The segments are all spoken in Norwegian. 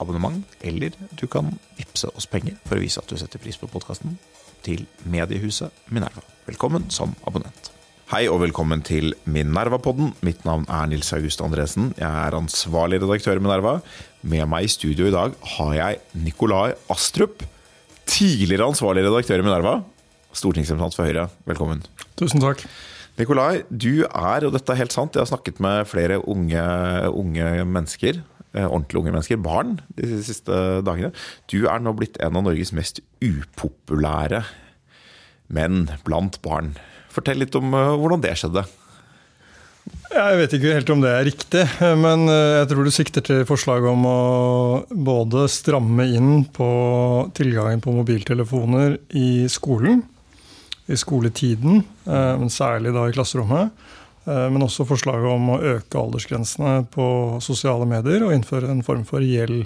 abonnement, eller du kan vippse oss penger for å vise at du setter pris på podkasten, til mediehuset Minerva. Velkommen som abonnent. Hei og velkommen til Minerva-podden. Mitt navn er Nils August Andresen. Jeg er ansvarlig redaktør i Minerva. Med meg i studio i dag har jeg Nikolai Astrup. Tidligere ansvarlig redaktør i Minerva. Stortingsrepresentant for Høyre. Velkommen. Tusen takk. Nikolai, du er, og dette er helt sant, jeg har snakket med flere unge, unge mennesker, ordentlig unge mennesker, barn, de siste dagene. Du er nå blitt en av Norges mest upopulære menn blant barn. Fortell litt om eh, hvordan det skjedde. Jeg vet ikke helt om det er riktig, men eh, jeg tror du sikter til forslaget om å både stramme inn på tilgangen på mobiltelefoner i skolen, i skoletiden, eh, men særlig da i klasserommet. Men også forslaget om å øke aldersgrensene på sosiale medier og innføre en form for reell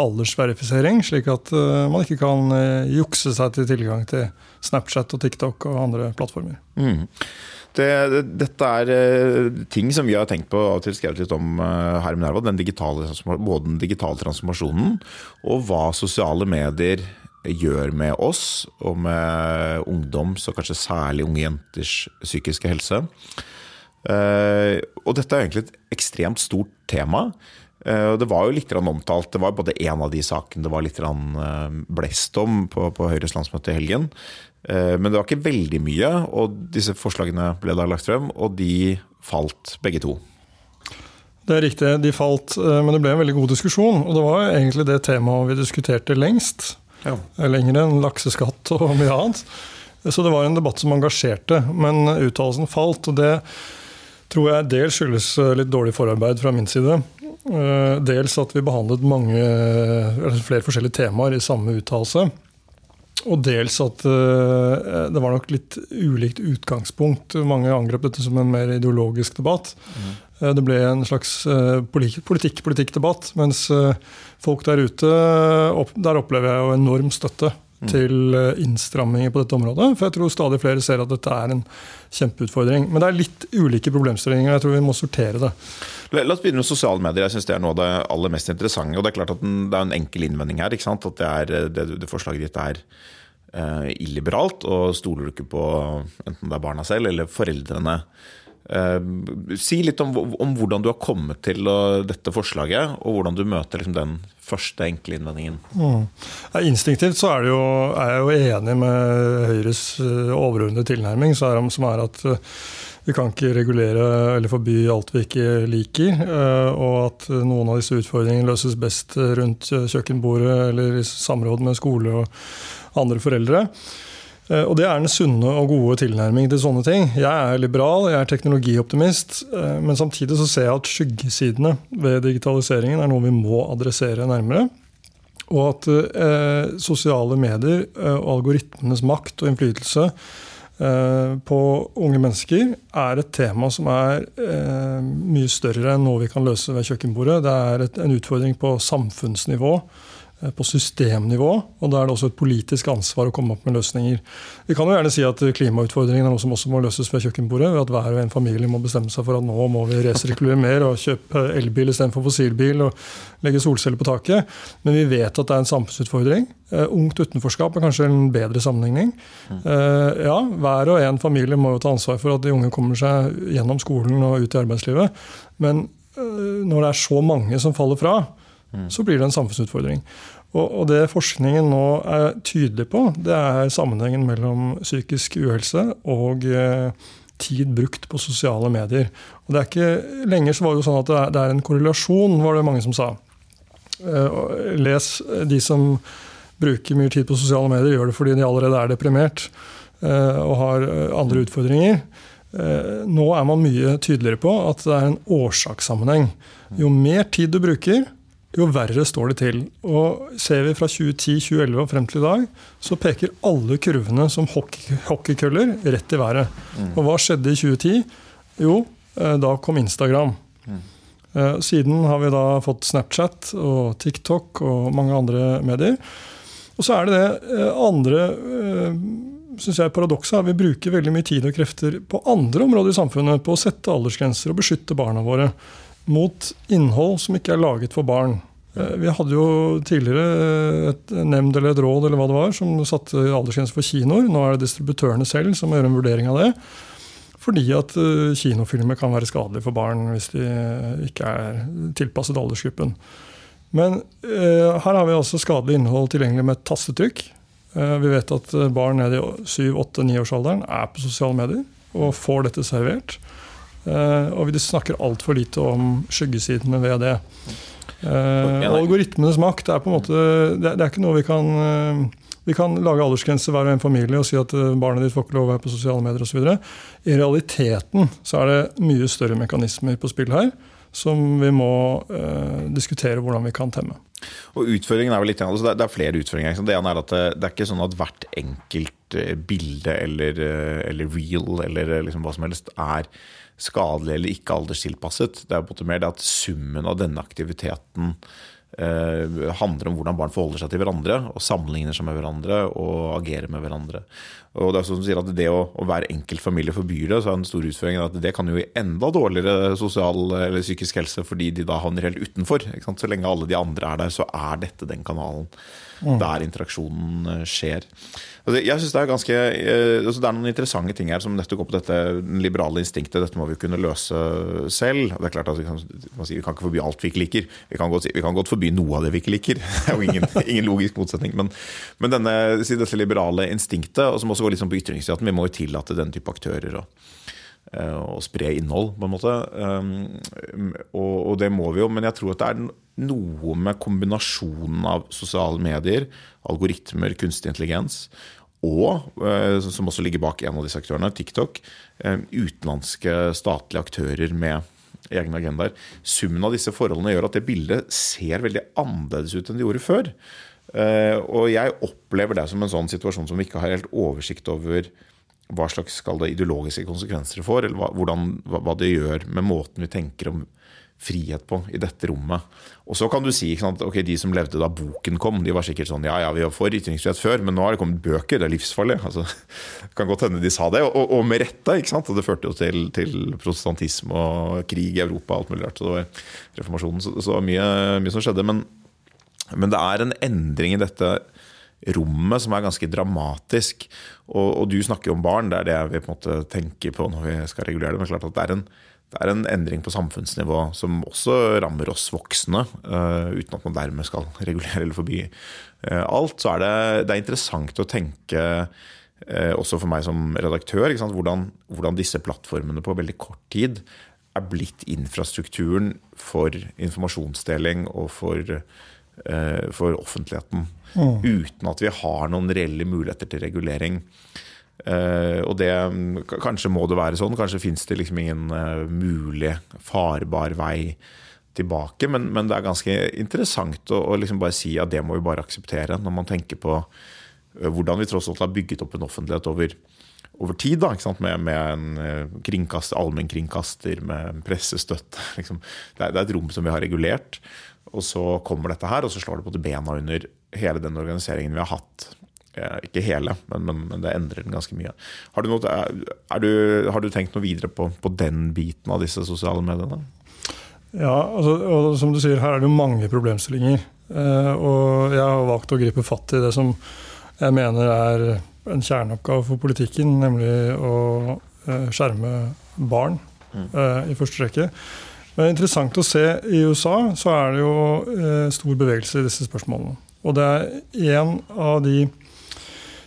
aldersverifisering, slik at man ikke kan jukse seg til tilgang til Snapchat og TikTok og andre plattformer. Mm. Det, det, dette er ting som vi har tenkt på og skrevet litt om her i Minerva. Den digitale, både den digitale transformasjonen og hva sosiale medier gjør med oss og med ungdoms, og kanskje særlig unge jenters psykiske helse. Uh, og dette er egentlig et ekstremt stort tema. Det var jo litt omtalt. Det var både en av de sakene det var litt blest om på, på Høyres landsmøte i helgen. Men det var ikke veldig mye, og disse forslagene ble da lagt frem, og de falt begge to. Det er riktig, de falt, men det ble en veldig god diskusjon. Og det var egentlig det temaet vi diskuterte lengst. Ja. Lenger enn lakseskatt og mye annet. Så det var en debatt som engasjerte. Men uttalelsen falt, og det tror jeg dels skyldes litt dårlig forarbeid fra min side. Dels at vi behandlet mange, flere forskjellige temaer i samme uttalelse. Og dels at det var nok litt ulikt utgangspunkt. Mange angrep dette som en mer ideologisk debatt. Mm. Det ble en slags politikk-politikk-debatt, mens folk der ute Der opplever jeg jo enorm støtte. Til innstramminger på dette området. For jeg tror stadig flere ser at dette er en kjempeutfordring. Men det er litt ulike problemstillinger. Jeg tror vi må sortere det. La oss begynne med sosiale medier. Jeg synes Det er noe av det aller mest interessante. og Det er klart at det er en enkel innvending her. At det, er, det, det forslaget ditt er uh, illiberalt, og stoler du ikke på enten det er barna selv eller foreldrene. Uh, si litt om, om, hvordan du har kommet til uh, dette forslaget, og hvordan du møter liksom, den første enkle innvendingen. Mm. Instinktivt så er, jo, er, jeg jo enig med Høyres overordnede tilnærming, som er at vi kan ikke regulere eller forby alt vi ikke liker. Eh, og at noen av disse utfordringene løses best rundt kjøkkenbordet eller i samråd med skole og andre foreldre. Eh, og Det er den sunne og gode tilnærming til sånne ting. Jeg er liberal, jeg er teknologioptimist, eh, men samtidig så ser jeg at skyggesidene ved digitaliseringen er noe vi må adressere nærmere. Og at eh, sosiale medier og algoritmenes makt og innflytelse Eh, på unge mennesker er et tema som er eh, mye større enn noe vi kan løse ved kjøkkenbordet. Det er et, en utfordring på samfunnsnivå. Eh, på systemnivå. Og da er det også et politisk ansvar å komme opp med løsninger. Vi kan jo gjerne si at klimautfordringen er noe som også må løses ved kjøkkenbordet. ved At hver og en familie må bestemme seg for at nå må vi resirkulere mer og kjøpe elbil istedenfor fossilbil og legge solceller på taket. Men vi vet at det er en samfunnsutfordring. Uh, ungt utenforskap er kanskje en bedre sammenligning. Uh, ja, Hver og en familie må jo ta ansvar for at de unge kommer seg gjennom skolen og ut i arbeidslivet. Men når det er så mange som faller fra. Så blir det en samfunnsutfordring. Og, det forskningen nå er tydelig på, det er sammenhengen mellom psykisk uhelse og eh, tid brukt på sosiale medier. Og det er ikke, Lenger så var det jo sånn at det er, en korrelasjon, var det mange som sa. Eh, les de som bruker mye tid på sosiale medier, gjør det fordi de allerede er deprimert eh, og har andre utfordringer. Nå er man mye tydeligere på at det er en årsakssammenheng. Jo mer tid du bruker, jo verre står det til. Og Ser vi fra 2010-2011 og frem til i dag, så peker alle kurvene som hockey, hockeykøller rett i været. Mm. Og hva skjedde i 2010? Jo, eh, da kom Instagram. Mm. Siden har vi da fått Snapchat og TikTok og mange andre medier. Og så er det det eh, andre synes jeg paradokset er Vi bruker veldig mye tid og krefter på andre områder i samfunnet på å sette aldersgrenser og beskytte barna våre mot innhold som ikke er laget for barn. Eh, vi hadde jo tidligere et nemnd eller et råd eller hva det var, som satte aldersgrense for kinoer. Nå er det distributørene selv som gjør en vurdering av det. Fordi at eh, kinofilmer kan være skadelige for barn hvis de ikke er tilpasset aldersgruppen. Men eh, her har vi altså skadelig innhold tilgjengelig med et tastetrykk. Eh, vi vet at barn ned i 7-8-9-årsalderen er på sosiale medier og får dette servert. Eh, og vi snakker altfor lite om skyggesidene ved det. Uh, algoritmenes makt er på en måte det, det, er ikke noe vi kan uh, Vi kan lage aldersgrense hver og en familie og si at barnet ditt får ikke lov å være på sosiale medier osv. I realiteten så er det mye større mekanismer på spill her som vi må diskutere hvordan vi kan temme. Og utfordringen er vel litt, altså det, er, flere utfordringer. Det ene er at det, det er ikke sånn at hvert enkelt bilde eller, eller reel eller liksom hva som helst er skadelig eller ikke alderstilpasset. Det er på en mer det at summen av denne aktiviteten eh, handler om hvordan barn forholder seg til hverandre og sammenligner seg med hverandre og agerer med hverandre. Og Det er sånn som sier at det å, å hver enkelt familie forbyr det, så er den store utfordringen at det kan jo gi enda dårligere sosial eller psykisk helse fordi de da havner helt utenfor. Så lenge alle de andre er der, så er dette den kanalen mm. der interaksjonen eh, skjer. Altså, jeg synes Det er ganske, eh, altså det er noen interessante ting her som nettopp går på dette liberale instinktet. Dette må vi kunne løse selv. Det er klart at Vi kan, vi kan ikke forby alt vi ikke liker. Vi kan, godt, vi kan godt forby noe av det vi ikke liker. Det er jo ingen, ingen logisk motsetning. Men, men denne, dette liberale instinktet, og som også går litt sånn på ytringsfriheten, vi må jo tillate den type aktører. og eh, spre innhold, på en måte. Um, og, det må vi jo, men jeg tror at det er noe med kombinasjonen av sosiale medier, algoritmer, kunstig intelligens, og, eh, som også ligger bak en av disse aktørene, TikTok, eh, utenlandske statlige aktører med egne agendaer. Summen av disse forholdene gjør at det bildet ser veldig annerledes ut enn det gjorde før. Og jeg opplever det som en sånn situasjon som vi ikke har helt oversikt over hva slags det, ideologiske konsekvenser det får, eller hva, hvordan, hva, det gjør med måten vi tenker om frihet på i dette rommet. Og så kan du si at okay, de som levde da boken kom, de var sikkert sånn ja ja, vi var for ytringsfrihet før, men nå har det kommet bøker, det er livsfarlig. Altså, det kan godt hende de sa det, og, og med rette. ikke sant? Og det førte jo til, til protestantisme og krig i Europa og alt mulig rart. Så det var reformasjonen, så, så mye, mye som skjedde. Men, men det er en endring i dette rommet som er ganske dramatisk. Og, og, du snakker om barn, det er det vi på en måte tenker på når vi skal regulere det. Men klart at det er en, det er en endring på samfunnsnivå som også rammer oss voksne, uh, uten at man dermed skal regulere eller forby uh, alt. Så er det, det er interessant å tenke, uh, også for meg som redaktør, hvordan, hvordan, disse plattformene på veldig kort tid er blitt infrastrukturen for informasjonsdeling og for for offentligheten. Mm. Uten at vi har noen reelle muligheter til regulering. Uh, og det, Kanskje må det være sånn, kanskje fins det liksom ingen uh, mulig farbar vei tilbake. Men, men, det er ganske interessant å, å liksom bare si at det må vi bare akseptere, når man tenker på uh, hvordan vi tross alt har bygget opp en offentlighet over, over tid. Da, med, med, en kringkast, allmennkringkaster, med pressestøtte. Liksom. Det, er, det, er, et rom som vi har regulert. Og så kommer dette her, og så slår det på til bena under hele den organiseringen vi har hatt. Eh, ikke hele, men, men, men, det endrer den ganske mye. Har du, noe, du, har du tenkt noe videre på, på, den biten av disse sosiale mediene? Ja, altså, og som du sier, her er det mange problemstillinger. Eh, og jeg har valgt å gripe fatt i det som jeg mener er en kjerneoppgave for politikken, nemlig å eh, skjerme barn mm. i første rekke. Er interessant å se I USA så er det jo eh, stor bevegelse i disse spørsmålene. Og det er en av de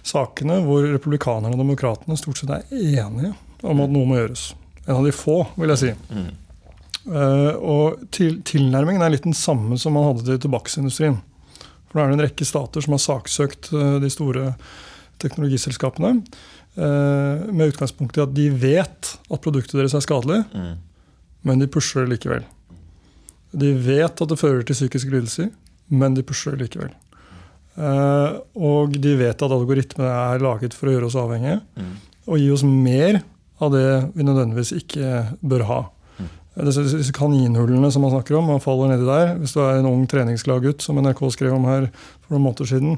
sakene hvor republikanerne og demokratene stort sett er enige om at noe må gjøres. En av de få, vil jeg si. Mm. Uh, og til, tilnærmingen er litt den samme som man hadde til tobakksindustrien. For nå er det en rekke stater som har saksøkt uh, de store teknologiselskapene uh, med utgangspunkt i at de vet at produktet deres er skadelig. Mm men de pusher det likevel. De vet at det fører til psykiske lidelser, men de pusher det likevel. Eh, og de vet at algoritmene er laget for å gjøre oss avhengige. Mm. Og gi oss mer av det vi nødvendigvis ikke bør ha. Disse disse kaninhullene som man snakker om, man faller nedi der. Hvis du er en ung treningsglad gutt, som NRK skrev om her for noen måneder siden,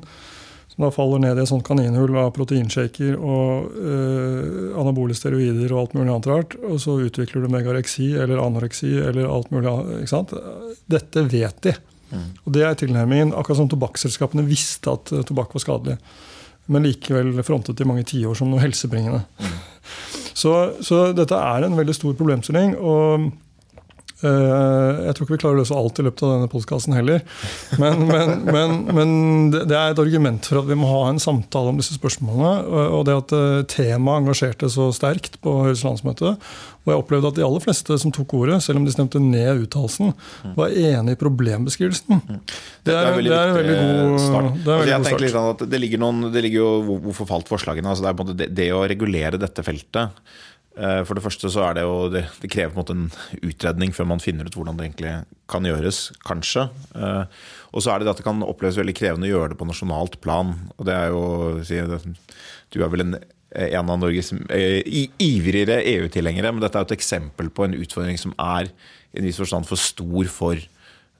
som da faller ned i et sånt kaninhull av proteinshaker og øh, anabole steroider og alt mulig annet rart, og så utvikler du megareksi eller anoreksi eller alt mulig annet. Dette vet de. Og det er tilnærmingen. Akkurat som tobakksselskapene visste at eh, tobakk var skadelig. Men likevel frontet i mange tiår som noe helsebringende. Så, så dette er en veldig stor problemstilling. og jeg tror ikke vi klarer å løse alt i løpet av denne podkasten heller. Men, men, men, men det er et argument for at vi må ha en samtale om disse spørsmålene. Og det at eh, temaet engasjerte så sterkt på Høyres landsmøte. Og jeg opplevde at de aller fleste som tok ordet, selv om de stemte ned uttalelsen, var enig i problembeskrivelsen. Det er, det er en veldig god, start. det Altså, god start. sånn det ligger, noen, det ligger jo Hvorfor falt forslagene? Altså det, er det, det å regulere dette feltet eh, For det første så er det jo Det, det krever på en måte en utredning før man finner ut hvordan det egentlig kan gjøres, kanskje. Eh, Og så er det det at det kan oppleves veldig krevende å gjøre det på nasjonalt plan. Og det er jo Du er vel en en av Norges eh, ivrigere EU-tilhengere, men dette er jo et eksempel på en utfordring som er i en viss forstand for stor for eh,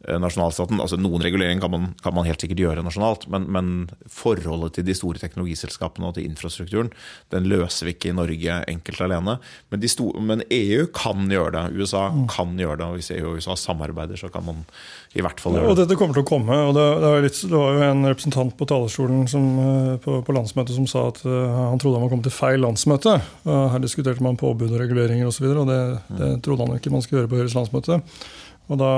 nasjonalstaten. Altså Noen regulering kan man, kan man helt sikkert gjøre nasjonalt, men, men forholdet til de store teknologiselskapene og til infrastrukturen, den løser vi ikke i Norge enkelt alene. Men, de sto- men EU kan gjøre det. USA kan gjøre det. Og hvis EU og USA samarbeider, så kan man i hvert fall gjøre det. Og dette kommer til å komme. og Det, det, var, litt, det var jo en representant på talerstolen som, eh, på, på landsmøtet som sa at eh, han trodde han var kommet til feil landsmøte. Her diskuterte man påbud og reguleringer osv., og, så videre, og det, det trodde han ikke man skulle gjøre på Høyres landsmøte. Og da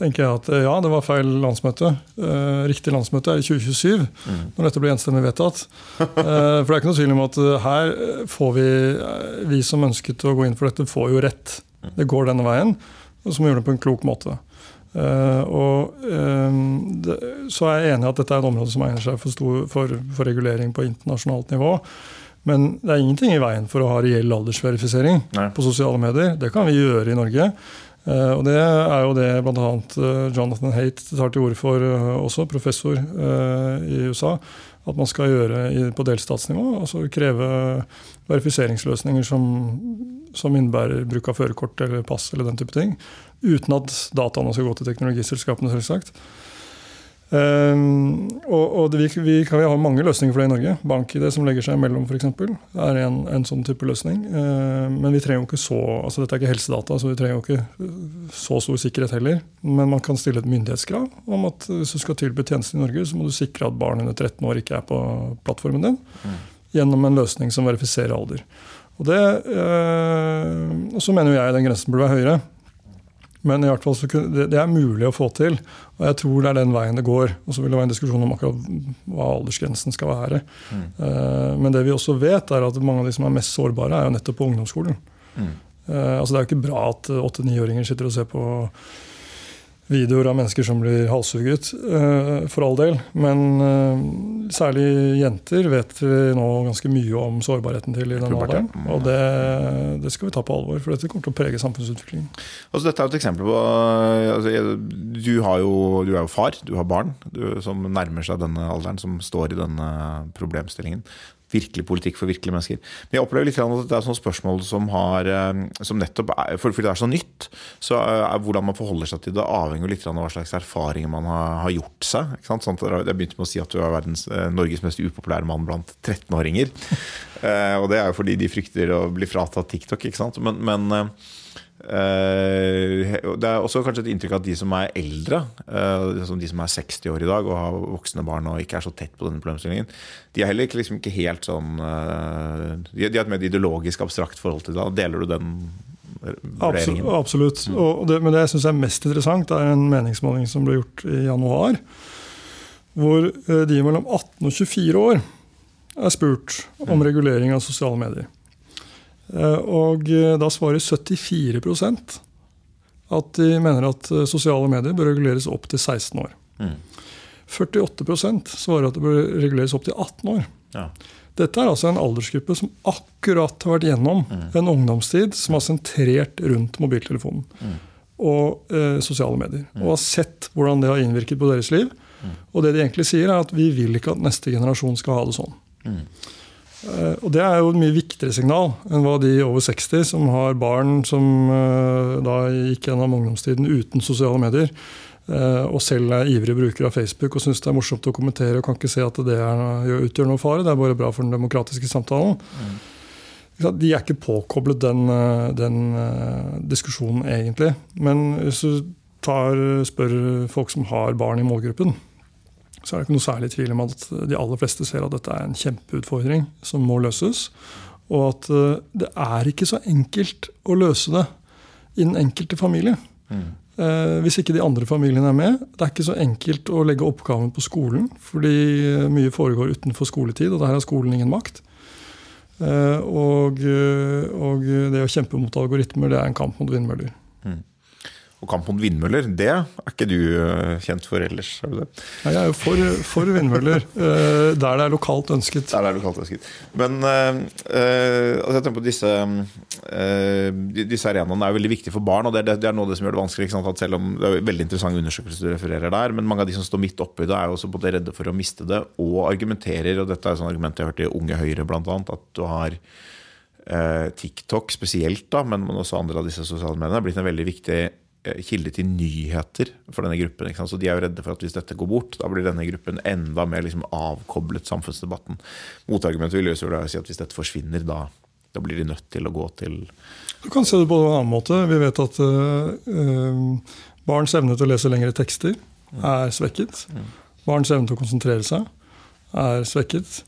tenker jeg at eh, ja, det var feil landsmøte. Eh, riktig landsmøte er i 2027, når dette blir enstemmig vedtatt. Eh, for det er ikke noe tvil om at her får vi, vi som ønsket å gå inn for dette, får jo rett. Det går denne veien, og så må vi gjøre det på en klok måte. Og Så er jeg enig i at dette er et område som egner seg for, stor, for, for regulering på internasjonalt nivå. Men det er ingenting i veien for å ha reell aldersverifisering Nei. på sosiale medier. Det kan vi gjøre i Norge. Eh, og det er jo det bl.a. Jonathan Haidt tar til orde for eh, også, professor eh, i USA. At man skal gjøre på delstatsnivå. Altså kreve verifiseringsløsninger som, som innebærer bruk av førerkort eller pass eller den type ting. Uten at dataene skal gå til teknologiselskapene, selvsagt. Um, og og det, vi, vi kan vi ha mange løsninger for det i Norge. BankID som legger seg imellom, f.eks. er en, en sånn type løsning. Uh, men vi trenger jo ikke så altså Dette er ikke helsedata, så vi trenger jo ikke så stor sikkerhet heller. Men man kan stille et myndighetskrav om at hvis du skal tilby tjenester i Norge, så må du sikre at barn under 13 år ikke er på plattformen din. Gjennom en løsning som verifiserer alder. Og, det, uh, og så mener jo jeg den grensen burde være høyere. Men i hvert fall så kunne, det, er mulig å få til. Og jeg tror det er den veien det går. Og så vil det være en diskusjon om akkurat hva aldersgrensen skal være. Eh, men det vi også vet, er at mange av de som er mest sårbare, er jo nettopp på ungdomsskolen. Mm. Eh, altså det er jo ikke bra at åtte-niåringer sitter og ser på videoer av mennesker som blir halshugget, eh, for all del. Men eh, særlig jenter vet vi nå ganske mye om sårbarheten til i den alderen. Og det, det skal vi ta på alvor, for dette kommer til å prege samfunnsutviklingen. Altså, dette er et eksempel på altså, du, har jo, du er jo far, du har barn du, som nærmer seg denne alderen, som står i denne problemstillingen. Virkelig politikk for virkelige mennesker. Men jeg opplever litt at det er sånne spørsmål som, har, eh, som nettopp er, for, Fordi det er så nytt, så er hvordan man forholder seg til det, avhenger litt av hva slags erfaringer man har, gjort seg. Sånn jeg begynte med å si at du er verdens, eh, Norges mest upopulære mann blant 13-åringer. Eh, og det er jo fordi de frykter å bli fratatt TikTok. Men, men eh, Eh, det er også kanskje et inntrykk at de som er eldre, eh, som de som er 60 år i dag og har voksne barn og ikke er så tett på denne problemstillingen, de er heller ikke, liksom ikke helt sånn eh, De har et mer ideologisk abstrakt forhold til det. Deler du den vurderingen? absolutt. Og det, men det jeg syns er mest interessant, er en meningsmåling som ble gjort i januar. Hvor eh, de mellom 18 og 24 år er spurt om regulering av sosiale medier. Eh, Og eh, da svarer 74% at de mener at eh, sosiale medier bør reguleres opp til 16 år. Mm. 48% svarer at det bør reguleres opp til 18 år. Ja. Dette er altså en aldersgruppe som akkurat har vært gjennom en ungdomstid som har sentrert rundt mobiltelefonen. og eh, sosiale medier. Og har sett hvordan det har innvirket på deres liv. Og det de egentlig sier, er at vi vil ikke at neste generasjon skal ha det sånn. Eh, og Det er jo et mye viktigere signal enn hva de over 60 som har barn som eh, da gikk gjennom ungdomstiden uten sosiale medier, eh, og selv er ivrige brukere av Facebook og syns det er morsomt å kommentere og kan ikke se at det utgjør noe fare. Det er bare bra for den demokratiske samtalen. De er ikke påkoblet den, den diskusjonen, egentlig. Men hvis du tar, spør folk som har barn i målgruppen, så er det ikke noe særlig tvil om at de aller fleste ser at dette er en kjempeutfordring som må løses. Og at eh, det er ikke så enkelt å løse det i den enkelte familie. Mm. Eh, hvis ikke de andre familiene er med. Det er ikke så enkelt å legge oppgaven på skolen, fordi mye foregår utenfor skoletid, og der har skolen ingen makt. Eh, og, og, det å kjempe mot algoritmer, det er en kamp mot vindmøller. Mm. Og kamp mot vindmøller, det er ikke du eh, kjent for ellers? Er det? det? jeg er jo for, for vindmøller, eh, der det er lokalt ønsket. Der det er lokalt ønsket. Men uh, altså jeg tenker på disse, uh, disse arenaene er veldig viktige for barn, og det, det er noe av det som gjør det vanskelig. selv om Det er veldig interessante undersøkelser du refererer der, men mange av de som står midt oppi det, er jo også både redde for å miste det, og argumenterer, og dette er et argument jeg har hørt i Unge Høyre bl.a., at du har TikTok spesielt, da, men også andre av disse sosiale mediene, er blitt en veldig viktig kilde til nyheter for denne gruppen. Så De er jo redde for at hvis dette går bort, da blir denne gruppen enda mer liksom avkoblet samfunnsdebatten. Motargumentet vil jo si at hvis dette forsvinner, da, da, blir de nødt til å gå til Du kan se det på en annen måte. Vi vet at øh, barns evne til å lese lengre tekster er svekket. Barns evne til å konsentrere seg er svekket.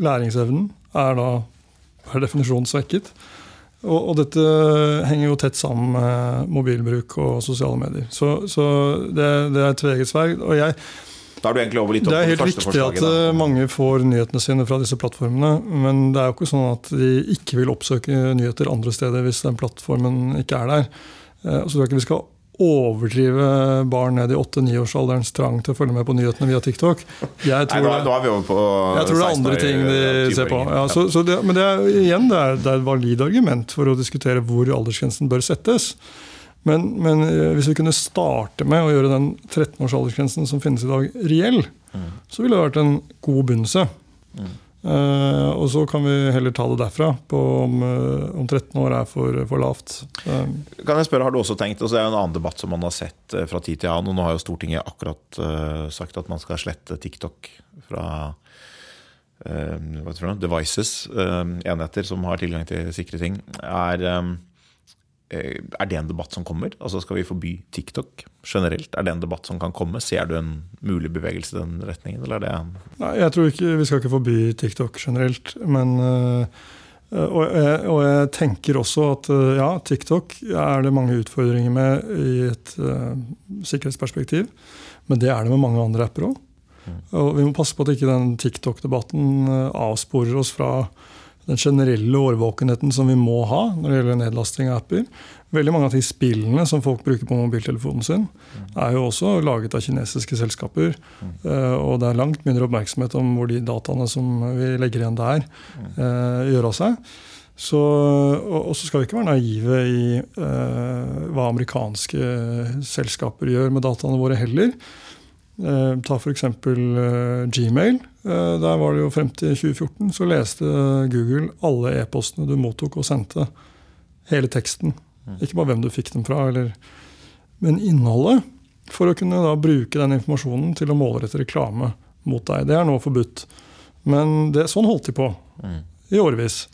Læringsevnen er da per definisjon svekket. Og, og, dette henger jo tett sammen med mobilbruk og sosiale medier. Så, så det, det, er tveget sverd. Og jeg, da er du egentlig over litt opp det er helt viktig at da. Eh, mange får nyhetene sine fra disse plattformene. Men det er jo ikke sånn at de ikke vil oppsøke nyheter andre steder hvis den plattformen ikke er der. Eh, så tror jeg ikke vi skal overdrive barn ned i 8-9-årsalderens trang til å følge med på nyhetene via TikTok. Jeg tror, Nei, da, er vi over på jeg tror det er andre ting de ser på. Ja, så, så det, men det er, igjen, det er, det er et valid argument for å diskutere hvor aldersgrensen bør settes. Men, men, eh, hvis vi kunne starte med å gjøre den 13-års aldersgrensen som finnes i dag, reell, mm. så ville det vært en god begynnelse. Mm. Uh, og så kan vi heller ta det derfra, på om, uh, om 13 år er for, for lavt. Uh. Kan jeg spørre, Har du også tenkt, altså Det er jo en annen debatt som man har sett fra tid til annen. og Nå har jo Stortinget akkurat sagt at man skal slette TikTok fra hva tror du, devices, enheter som har tilgang til sikre ting. Er, Eh, er det en debatt som kommer? Altså Skal vi forby TikTok generelt? Er det en debatt som kan komme? Ser du en mulig bevegelse i den retningen? Eller er det Nei, jeg tror ikke vi skal ikke forby TikTok generelt. Men, eh, og, jeg, og jeg tenker også at eh, ja, TikTok er det mange utfordringer med i et uh, sikkerhetsperspektiv. Men det er det med mange andre apper òg. Mm. Og vi må passe på at ikke den TikTok-debatten avsporer oss fra den generelle årvåkenheten som vi må ha når det gjelder nedlasting av apper. Veldig mange av de spillene som folk bruker på mobiltelefonen sin, er jo også laget av kinesiske selskaper. Eh, og det er langt mindre oppmerksomhet om hvor de dataene som vi legger igjen der, eh, gjør av seg. Så, og så skal vi ikke være naive i uh, hva amerikanske selskaper gjør med dataene våre heller. Uh, ta f.eks. Uh, Gmail. Uh, der var det jo Frem til 2014 så leste Google alle e-postene du mottok og sendte. Hele teksten. Mm. Ikke bare hvem du fikk dem fra, eller, men innholdet. For å kunne da bruke den informasjonen til å målrette reklame mot deg. Det er nå forbudt. Men det, sånn holdt de på mm. i årevis.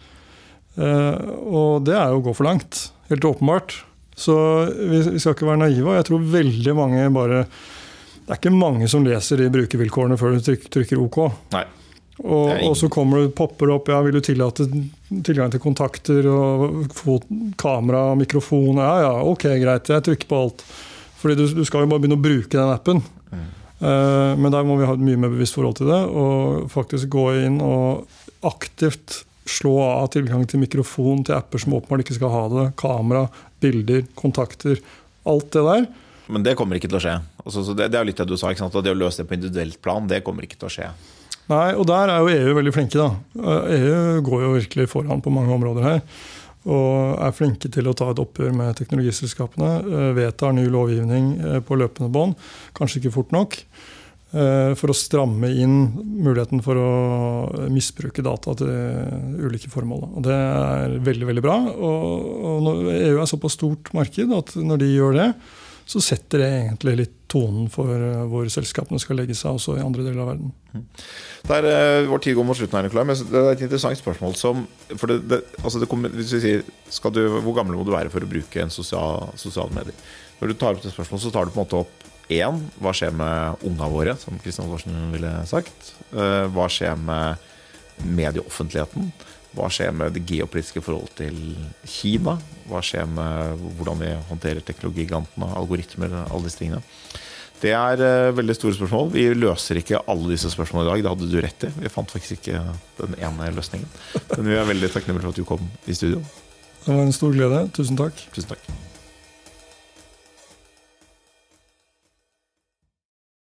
og det er jo å gå for langt. Helt åpenbart. Så vi, vi skal ikke være naive. Og jeg tror veldig mange bare det er ikke mange som leser de brukervilkårene før du trykker, OK. Nei. Og, og, så kommer det, popper det opp ja, vil du tillate tilgang til kontakter og fot, kamera mikrofon. Ja ja, ok, greit, jeg trykker på alt. Fordi du, du skal jo bare begynne å bruke den appen. Mm. Uh, men der må vi ha et mye mer bevisst forhold til det. Og faktisk gå inn og aktivt slå av tilgang til mikrofon til apper som åpenbart ikke skal ha det. Kamera, bilder, kontakter. Alt det der. Men det kommer ikke til å skje. Altså, det, det, er litt det du sa, sant? det å løse det på individuelt plan, det kommer ikke til å skje. Nei, og der er jo EU veldig flinke. da. EU går jo virkelig foran på mange områder her. og er flinke til å ta et oppgjør med teknologiselskapene. eh, Vedtar ny lovgivning eh, på løpende bånd. Kanskje ikke fort nok. eh, For å stramme inn muligheten for å misbruke data til ulike formål. Og Det er veldig veldig bra. Og EU er såpass stort marked at når de gjør det, så setter det egentlig litt tonen for eh, hvor selskapene skal legge seg også i andre deler av verden. Der, eh, vår tid går mot slutten her, Nikolai, men det er et interessant spørsmål som for det, det, altså det kommer, hvis vi sier, du, Hvor gammel må du være for å bruke en sosial, sosiale medier? Når du tar opp det spørsmålet, så tar du på en måte opp én hva skjer med unga våre, som Kristian Larsen ville sagt. Eh, Hva skjer med medieoffentligheten? Hva skjer med det geopolitiske forholdet til Kina? Hva skjer med hvordan vi håndterer teknologigigantene, algoritmer, alle disse tingene? Det er eh, veldig store spørsmål. Vi løser ikke alle disse spørsmålene i dag. Det hadde du rett i. Vi fant faktisk ikke den ene løsningen. Men vi er veldig takknemlige for at du kom i studio. Det var en stor glede. Tusen takk. Tusen takk.